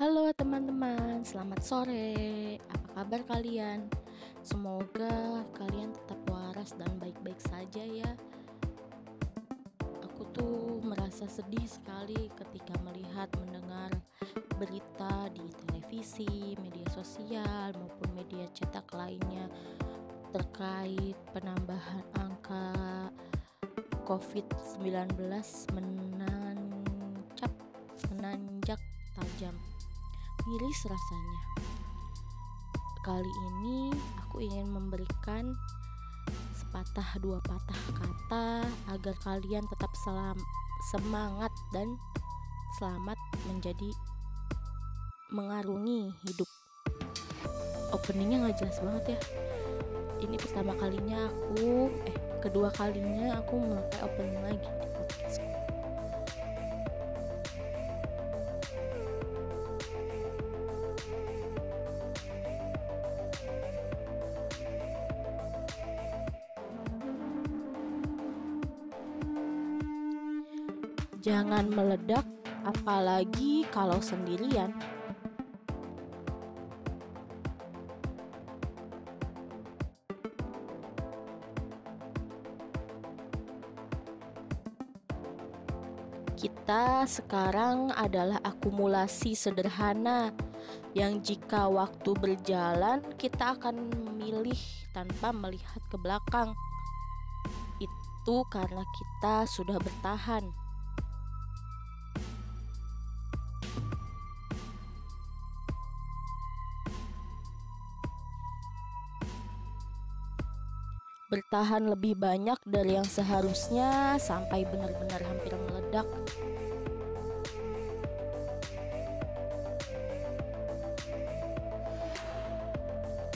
Halo teman-teman, selamat sore. Apa kabar kalian? Semoga kalian tetap waras dan baik-baik saja ya. Aku tuh merasa sedih sekali ketika melihat mendengar berita di televisi, media sosial maupun media cetak lainnya terkait penambahan angka COVID-19 menancap tajam. Miris rasanya. Kali ini aku ingin memberikan sepatah dua patah kata agar kalian tetap selam, semangat dan selamat menjadi mengarungi hidup. Openingnya nggak jelas banget ya. Ini pertama kalinya aku, eh kedua kalinya aku memakai opening lagi di podcastku. Jangan meledak, apalagi kalau sendirian. Kita sekarang adalah akumulasi sederhana yang jika waktu berjalan kita akan memilih tanpa melihat ke belakang. Itu karena kita sudah bertahan. Bertahan lebih banyak dari yang seharusnya sampai benar-benar hampir meledak.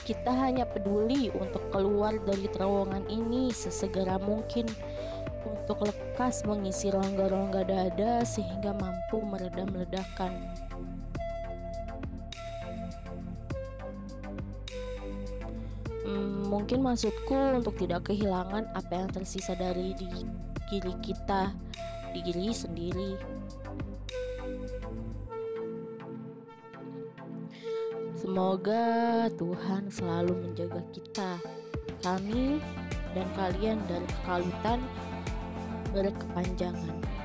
Kita hanya peduli untuk keluar dari terowongan ini sesegera mungkin untuk lekas mengisi rongga-rongga dada sehingga mampu meredam ledakan. Hmm, mungkin maksudku untuk tidak kehilangan apa yang tersisa dari di diri kita, di diri sendiri. Semoga Tuhan selalu menjaga kita, kami dan kalian dari kekalutan berkepanjangan.